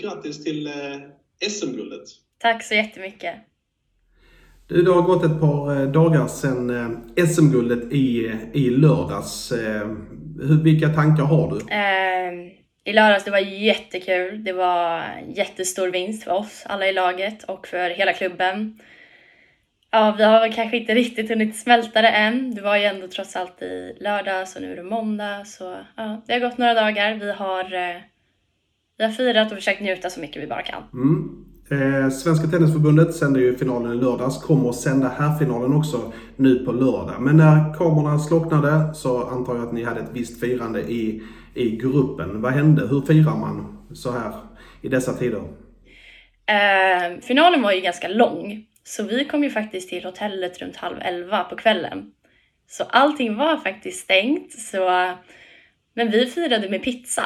stort grattis till eh, SM-guldet. Tack så jättemycket. Du, det har gått ett par eh, dagar sedan eh, SM-guldet i, i lördags. Hur, vilka tankar har du? Eh, I lördags det var jättekul. Det var jättestor vinst för oss alla i laget och för hela klubben. Ja, vi har väl kanske inte riktigt hunnit smälta det än. Det var ju ändå trots allt i lördags och nu är det måndag. Så ja, det har gått några dagar. Vi har, eh, vi har firat och försökt njuta så mycket vi bara kan. Mm. Eh, Svenska Tennisförbundet sänder ju finalen i lördags, kommer att sända här-finalen också nu på lördag. Men när kamerorna slocknade så antar jag att ni hade ett visst firande i, i gruppen. Vad hände? Hur firar man så här i dessa tider? Eh, finalen var ju ganska lång, så vi kom ju faktiskt till hotellet runt halv elva på kvällen. Så allting var faktiskt stängt, så, men vi firade med pizza.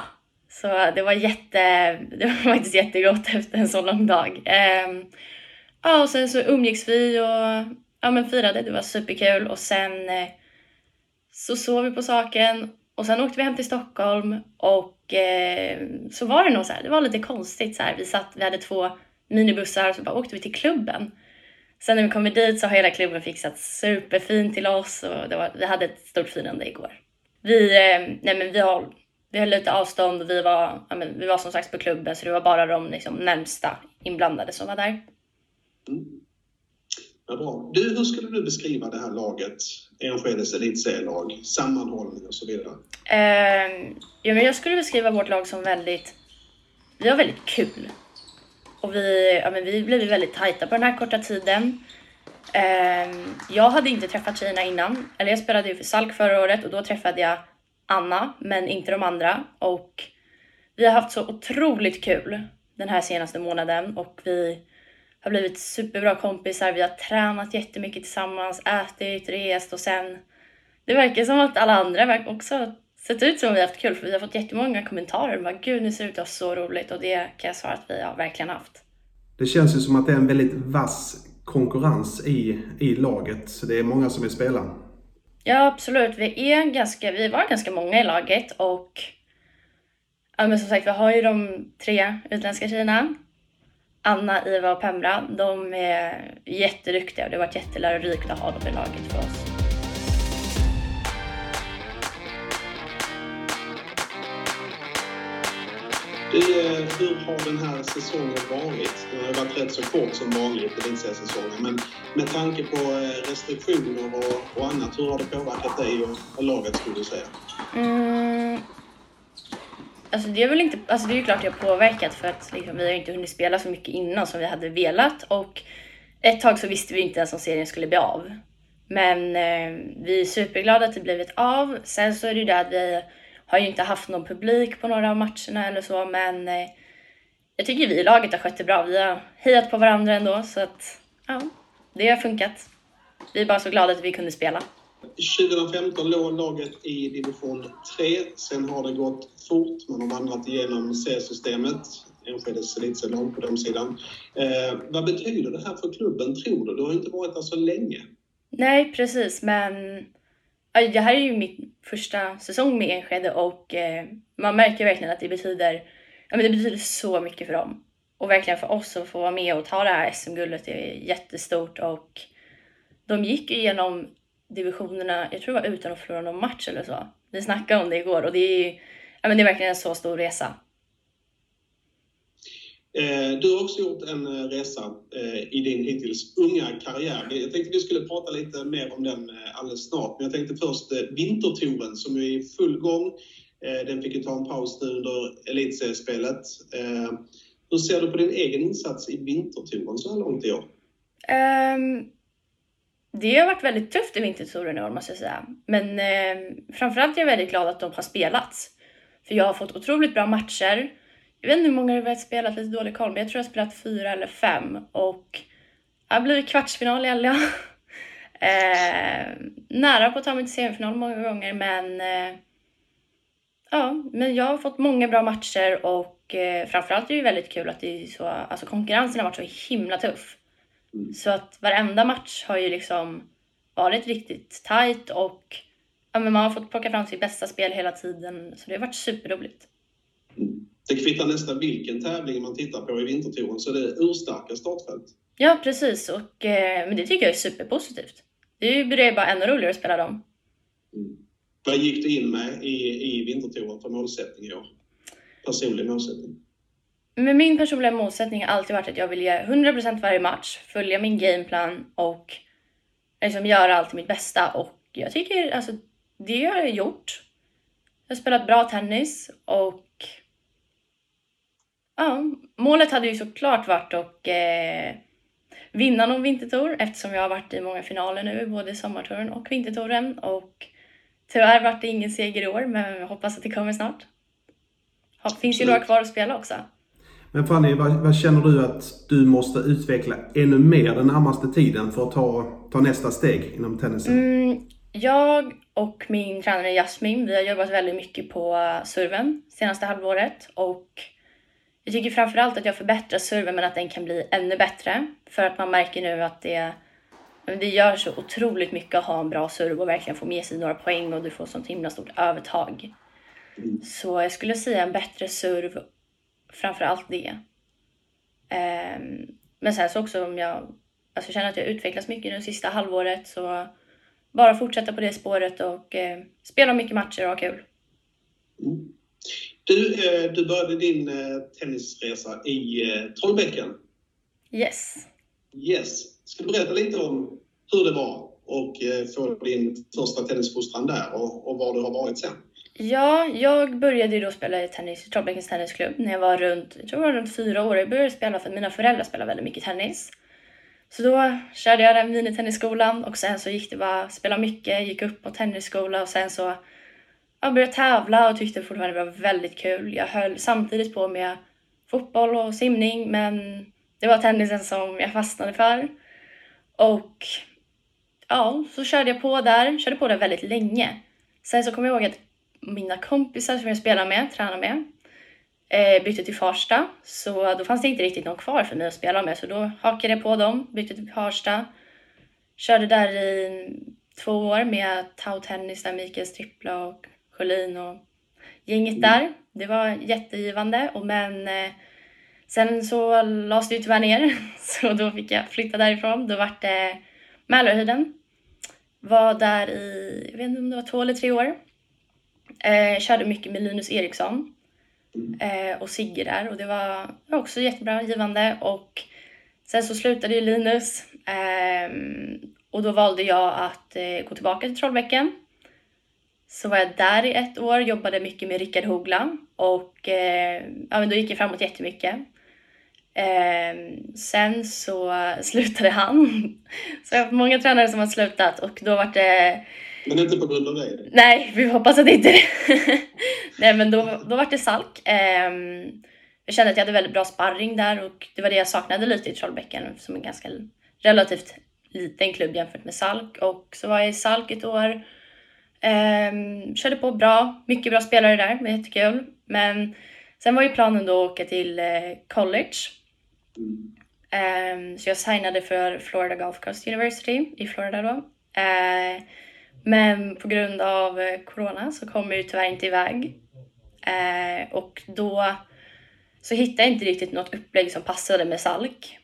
Så det var, jätte, det var faktiskt jättegott efter en så lång dag. Ehm, ja, och sen så umgicks vi och ja, men firade, det var superkul. Och sen eh, så sov vi på saken och sen åkte vi hem till Stockholm och eh, så var det nog så här, det var lite konstigt så här. Vi satt, vi hade två minibussar och så bara åkte vi till klubben. Sen när vi kommer dit så har hela klubben fixat superfint till oss och det var, vi hade ett stort firande igår. Vi, eh, nej men vi, har, vi höll lite avstånd och vi var, ja men, vi var som sagt på klubben så det var bara de liksom, närmsta inblandade som var där. Ja, bra. Du, hur skulle du beskriva det här laget?Enskedes elitserielag, sammanhållning och så vidare. Eh, ja, men jag skulle beskriva vårt lag som väldigt... Vi har väldigt kul. Och vi, ja, men vi blev väldigt tajta på den här korta tiden. Eh, jag hade inte träffat tjejerna innan. Eller jag spelade ju för Salk förra året och då träffade jag Anna, men inte de andra. Och vi har haft så otroligt kul den här senaste månaden och vi har blivit superbra kompisar. Vi har tränat jättemycket tillsammans, ätit, rest och sen... Det verkar som att alla andra också sett ut som att vi har haft kul för vi har fått jättemånga kommentarer. Bara, Gud, ni ser ut att ha så roligt och det kan jag svara att vi har verkligen haft. Det känns ju som att det är en väldigt vass konkurrens i, i laget. Så det är många som vill spela. Ja, absolut. Vi, är ganska, vi var ganska många i laget och ja, men som sagt, vi har ju de tre utländska tjejerna. Anna, Iva och Pemra. De är jätteduktiga och det har varit jättelärorikt att ha dem i laget för oss. Hur har den här säsongen varit? Den har varit rätt så kort som vanligt, elitseriesäsongen. Men med tanke på eh, restriktioner och, och annat, hur har det påverkat dig och, och laget skulle du säga? Mm. Alltså det är väl inte, alltså det är ju klart det har påverkat för att liksom, vi har inte hunnit spela så mycket innan som vi hade velat och ett tag så visste vi inte ens om serien skulle bli av. Men eh, vi är superglada att det blivit av. Sen så är det ju det att vi har ju inte haft någon publik på några av matcherna eller så men eh, jag tycker vi i laget har skött det bra. Vi har hejat på varandra ändå så att ja, det har funkat. Vi är bara så glada att vi kunde spela. 2015 låg laget i division 3. Sen har det gått fort. Man har vandrat igenom C-systemet. Enskedes elitserielag på den sidan. Eh, vad betyder det här för klubben, tror du? Du har inte varit där så länge. Nej, precis, men det här är ju min första säsong med Enskede och eh, man märker verkligen att det betyder, ja, men det betyder så mycket för dem. Och verkligen för oss att få vara med och ta det här SM-guldet är jättestort och de gick ju igenom divisionerna, jag tror det var utan att förlora någon match eller så. Vi snackade om det igår och det är ju, ja, men det är verkligen en så stor resa. Eh, du har också gjort en eh, resa eh, i din hittills unga karriär. Jag tänkte vi skulle prata lite mer om den alldeles snart. Men jag tänkte först Vintertouren som är i full gång. Den fick ju ta en paus nu under elitseriespelet. Hur ser du på din egen insats i Vintertouren så här långt i år? Um, det har varit väldigt tufft i Vintertouren i år måste jag säga. Men um, framförallt är jag väldigt glad att de har spelats. För jag har fått otroligt bra matcher jag vet inte hur många jag har spelat, lite dålig koll, men jag tror jag har spelat fyra eller fem och jag har blivit kvartsfinal i alla. eh, nära på att ta mig till semifinal många gånger, men eh, ja, men jag har fått många bra matcher och eh, framförallt är det ju väldigt kul att det är så, alltså konkurrensen har varit så himla tuff. Mm. Så att varenda match har ju liksom varit riktigt tight och ja, men man har fått plocka fram sitt bästa spel hela tiden. Så det har varit superroligt. Det kvittar nästan vilken tävling man tittar på i vintertouren så det är urstarka startfält. Ja, precis. Och, eh, men det tycker jag är superpositivt. Det blir bara ännu roligare att spela dem. Mm. Vad gick du in med i, i vintertouren för målsättning i år? Personlig målsättning? Men min personliga målsättning har alltid varit att jag vill ge 100% varje match, följa min gameplan och liksom göra allt mitt bästa. Och jag tycker alltså, det har jag gjort. Jag har spelat bra tennis och ja, målet hade ju såklart varit att eh, vinna någon vintertour eftersom jag har varit i många finaler nu, både sommartouren och vintertouren. Och tyvärr vart det ingen seger i år, men jag hoppas att det kommer snart. Ja, finns ju några kvar att spela också. Men Fanny, vad, vad känner du att du måste utveckla ännu mer den närmaste tiden för att ta, ta nästa steg inom tennisen? Mm, jag och min tränare Jasmin, vi har jobbat väldigt mycket på serven senaste halvåret och jag tycker framförallt att jag förbättrar serven men att den kan bli ännu bättre för att man märker nu att det, det gör så otroligt mycket att ha en bra serve och verkligen få med sig några poäng och du får sånt himla stort övertag. Mm. Så jag skulle säga en bättre serve, framförallt det. Ehm, men sen så också om jag alltså jag känner att jag utvecklas mycket nu sista halvåret så bara fortsätta på det spåret och eh, spela mycket matcher och ha kul. Mm. Du, eh, du började din eh, tennisresa i eh, Trollbäcken. Yes. Yes. Ska du berätta lite om hur det var och få din första tennisfostran där och, och var du har varit sen? Ja, jag började ju då spela i tennis Trollbäckens tennisklubb när jag var runt, jag tror jag var runt fyra år. Jag började spela för att mina föräldrar spelar väldigt mycket tennis. Så då körde jag den minitennisskolan och sen så gick det bara spela mycket, gick upp på tennisskola och sen så jag började tävla och tyckte fortfarande det var väldigt kul. Jag höll samtidigt på med fotboll och simning men det var tennisen som jag fastnade för. Och ja, så körde jag på där, körde på där väldigt länge. Sen så kommer jag ihåg att mina kompisar som jag spelade med, tränade med, eh, bytte till Farsta. Så då fanns det inte riktigt någon kvar för mig att spela med. Så då hakade jag på dem, bytte till Farsta. Körde där i två år med Tau Tennis, där Mikael Strippla och Sjölin och gänget där. Det var jättegivande. Och men eh, sen så lades det ju tyvärr ner. Så då fick jag flytta därifrån. Då vart det Mälarhöjden. Var där i, jag vet inte om det var två eller tre år. Eh, körde mycket med Linus Eriksson eh, och Sigge där och det var var också jättebra, givande. Och sen så slutade ju Linus ehm, och då valde jag att eh, gå tillbaka till Trollbäcken. Så var jag där i ett år, jobbade mycket med Rickard Hogla och eh, ja, men då gick jag framåt jättemycket. Ehm, sen så slutade han. Så jag har haft många tränare som har slutat och då var det Men inte på grund av dig? Nej, vi hoppas att det inte är det. Nej, men då, då var det Salk. Ehm, jag kände att jag hade väldigt bra sparring där och det var det jag saknade lite i Trollbäcken som en ganska relativt liten klubb jämfört med Salk. Och så var jag i Salk ett år. Ehm, körde på bra, mycket bra spelare där, det var jättekul. Men sen var ju planen då att åka till eh, college. Mm. Så jag signade för Florida Gulf Coast University i Florida då. Ehm, men på grund av eh, corona så kom jag ju tyvärr inte iväg. Eh, och då så hittade jag inte riktigt något upplägg som passade med Salk.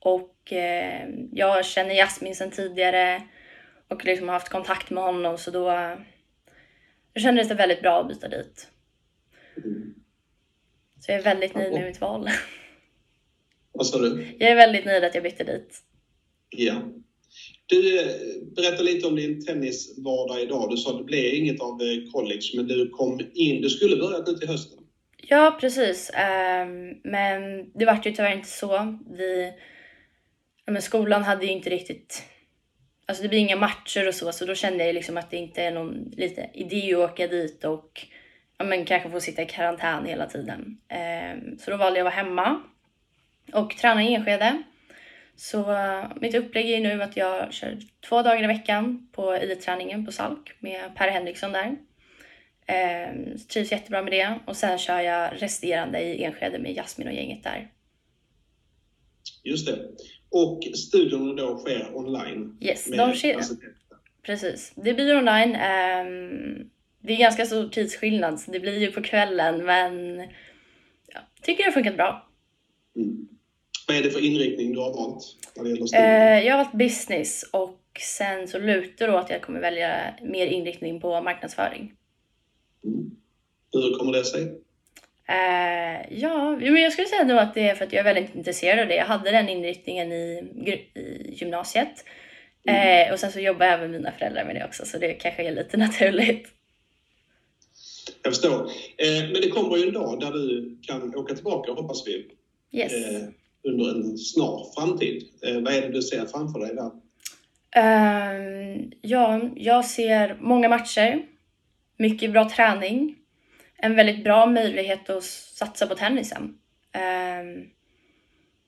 Och eh, jag känner Jasmin sedan tidigare och liksom haft kontakt med honom så då, då kändes det väldigt bra att byta dit. Så jag är väldigt nöjd med mitt val. Vad sa du? Jag är väldigt nöjd att jag bytte dit. Ja. Du, berätta lite om din tennisvardag idag. Du sa att det blev inget av eh, college, men du kom in. Du skulle börjat nu till hösten. Ja, precis. Ehm, men det vart ju tyvärr inte så. Vi, men skolan hade ju inte riktigt... Alltså det blir inga matcher och så, så då kände jag liksom att det inte är någon lite idé att åka dit och ja, men kanske få sitta i karantän hela tiden. Eh, så då valde jag att vara hemma och träna i Enskede. Så uh, mitt upplägg är nu att jag kör två dagar i veckan på elitträningen på Salk med Per Henriksson där. Eh, trivs jättebra med det. Och sen kör jag resterande i Enskede med Jasmin och gänget där. Just det. Och studierna då sker online? Yes, de sker, universitetet. precis. Det blir online. ehm, det är ganska stor tidsskillnad så det blir ju på kvällen men jag tycker det har funkat bra. Mm. Vad är det för inriktning du har valt när det gäller studier? Eh, jag har valt business och sen så lutar det åt att jag kommer välja mer inriktning på marknadsföring. Mm. Hur kommer det sig? Eh, ja, men jag skulle säga nog att det är för att jag är väldigt intresserad av det. Jag hade den inriktningen i, i gymnasiet. Eh, och sen så jobbar även mina föräldrar med det också så det kanske är lite naturligt. Jag förstår. Eh, men det kommer ju en dag där du kan åka tillbaka, hoppas vi, Yes. under en snar framtid. Vad är det du ser framför dig där? Ehm, ja, jag ser många matcher, mycket bra träning, en väldigt bra möjlighet att satsa på tennisen. Ehm,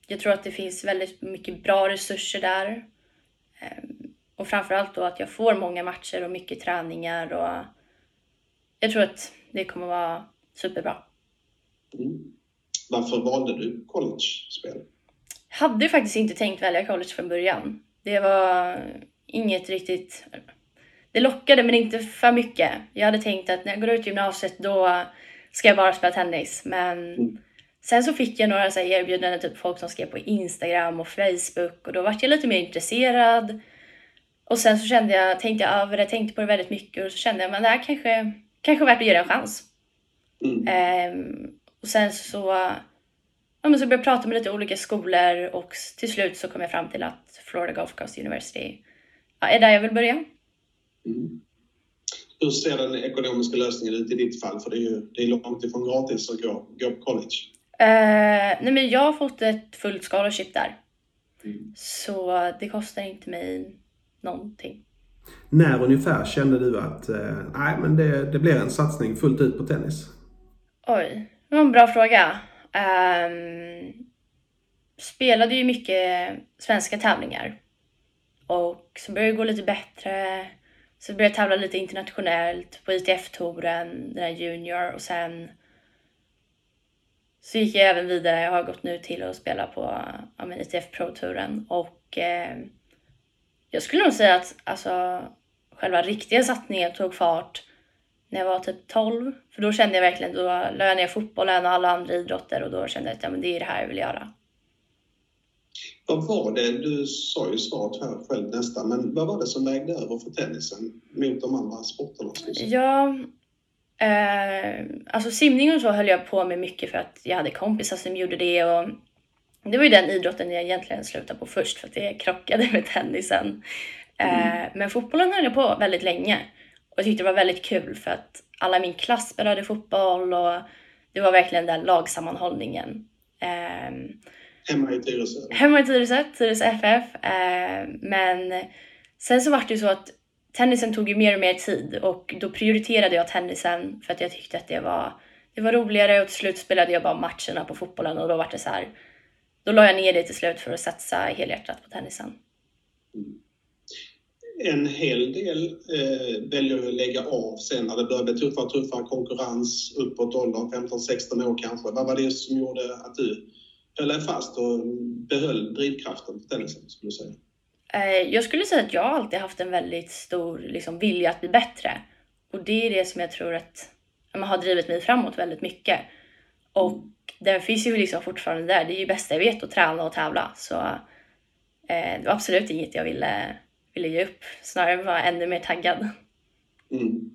jag tror att det finns väldigt mycket bra resurser där. Ehm, och framförallt då att jag får många matcher och mycket träningar och jag tror att det kommer vara superbra. Mm. Varför valde du college-spel? hade faktiskt inte tänkt välja college från början. Det var inget riktigt... Det lockade men inte för mycket. Jag hade tänkt att när jag går ut gymnasiet då ska jag bara spela tennis. Men Mm. sen så fick jag några så erbjudanden, typ folk som skrev på Instagram och Facebook och då vart jag lite mer intresserad. Och sen så kände jag, tänkte jag över det, tänkte på det väldigt mycket och så kände jag men det här kanske, kanske är värt att ge det en chans. Mm. Ehm, och sen så, ja, men så började jag prata med lite olika skolor och till slut så kom jag fram till att Florida Gulf Coast University ja, är där jag vill börja. Mm. Hur ser den ekonomiska lösningen ut i ditt fall? För det är ju det är långt ifrån gratis att gå, gå på college. Eh, nej men jag har fått ett fullt scholarship där. Mm. Så det kostar inte mig någonting. När ungefär kände du att eh, nej, men det, det blir en satsning fullt ut på tennis? Oj, det var en bra fråga. Ehm, spelade ju mycket svenska tävlingar. Och så började det gå lite bättre. Så började jag tävla lite internationellt på ITF-touren, den här junior och sen så gick jag även vidare. Jag har gått nu till att spela på ja, men ITF Pro-touren och eh, jag skulle nog säga att alltså, själva riktiga satsningen tog fart när jag var typ 12. För då kände jag verkligen, då la jag ner fotbollen och alla andra idrotter och då kände jag att ja, men det är det här jag vill göra. Vad var det, du sa ju svaret här själv nästan, men vad var det som vägde över för tennisen mot de andra sporterna? Ja, eh, alltså simning och så höll jag på med mycket för att jag hade kompisar som gjorde det och det var ju den idrotten jag egentligen slutade på först för att det krockade med tennisen. Eh, men fotbollen höll jag på väldigt länge och jag tyckte det var väldigt kul för att alla i min klass spelade fotboll och det var verkligen den lagsammanhållningen. Hemma i Tyresö? Hemma i Tyresö, Tyresö FF. Eh, men sen så var det ju så att tennisen tog ju mer och mer tid och då prioriterade jag tennisen för att jag tyckte att det var, det var roligare och till slut spelade jag bara matcherna på fotbollen och då var det så här. Då la jag ner det till slut för att satsa helhjärtat på tennisen. En hel del eh, väljer att lägga av sen när det börjar bli tuffare och tuffare konkurrens uppåt åldern, 15-16 år kanske. Vad var det som gjorde att du höll dig fast och behöll drivkraften på tennisen, skulle du säga? Eh, jag skulle säga att jag alltid haft en väldigt stor liksom, vilja att bli bättre. Och det är det som jag tror att men har drivit mig framåt väldigt mycket. Och den finns ju liksom fortfarande där. Det är ju bästa jag vet att träna och tävla. Så eh, det var absolut inget jag ville, ville ge upp. Snarare vara ännu mer taggad. Mm.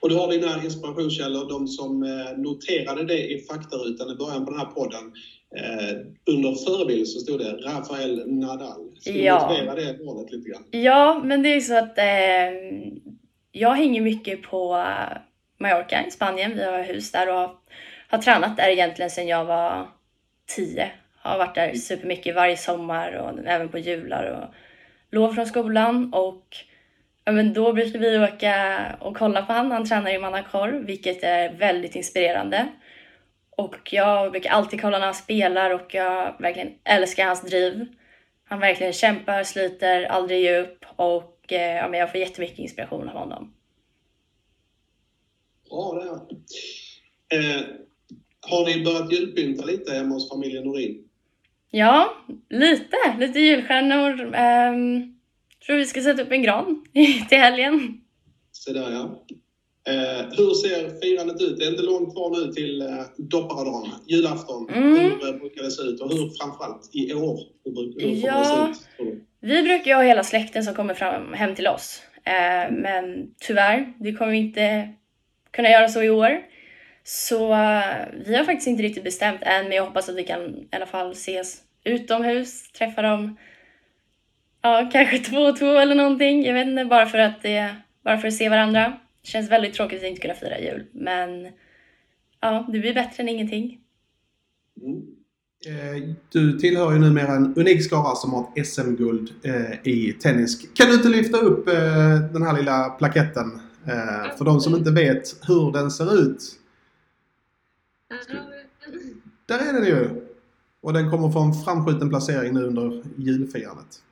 Och du har dina inspirationskällor, de som eh, noterade det i faktarutan i början på den här podden. Eh, under förebild så stod det Rafael Nadal. Ska du Ja. motivera det valet lite grann? Ja, men det är så att eh, jag hänger mycket på eh, Mallorca i Spanien. Vi har hus där och har tränat där egentligen sedan jag var tio. Har varit där supermycket varje sommar och även på jular och lov från skolan. Och ja, men då brukar vi åka och kolla på han. Han tränar i Manacor, vilket är väldigt inspirerande. Och jag brukar alltid kolla när han spelar och jag verkligen älskar hans driv. Han verkligen kämpar, sliter, aldrig ger upp och eh, ja, men jag får jättemycket inspiration av honom. Bra det. Eh, har ni börjat julpynta lite hemma hos familjen Norin? Ja, lite. Lite julstjärnor. Um, tror vi ska sätta upp en gran till helgen. Så där ja. Eh, hur ser firandet ut? Det är inte långt kvar nu till eh, dopparedagen, julafton. Mm. Hur brukar det se ut? Och hur framförallt i år? Hur, hur Ja. det se ut? Vi brukar ju ha hela släkten som kommer fram, hem till oss. Eh, men tyvärr, det kommer vi inte kunna göra så i år. Så eh, vi har faktiskt inte riktigt bestämt än, men jag hoppas att vi kan i alla fall ses utomhus, träffa dem. Ja, kanske två och två eller någonting. Jag vet inte, bara för att, det, bara för att se varandra. Det känns väldigt tråkigt att inte kunna fira jul, men ja, det blir bättre än ingenting. Mm. Eh, Du tillhör ju numera en unik skara som har ett SM-guld eh, i tennis. Kan du inte lyfta upp eh, den här lilla plaketten för de som inte vet hur den ser ut? Där är den ju! Och den kommer få en framskjuten placering nu under julfirandet.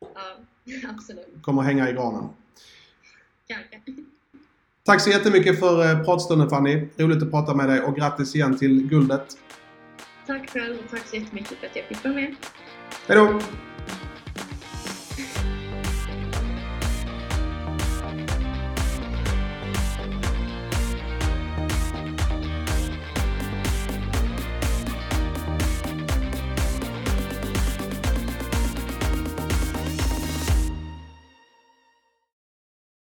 Ja, absolut. Kommer hänga i granen. Kanske. Tack så jättemycket för eh, pratstunden Fanny. Roligt att prata med dig och grattis igen till guldet. Tack själv och tack så jättemycket för att jag fick vara med. Hej då!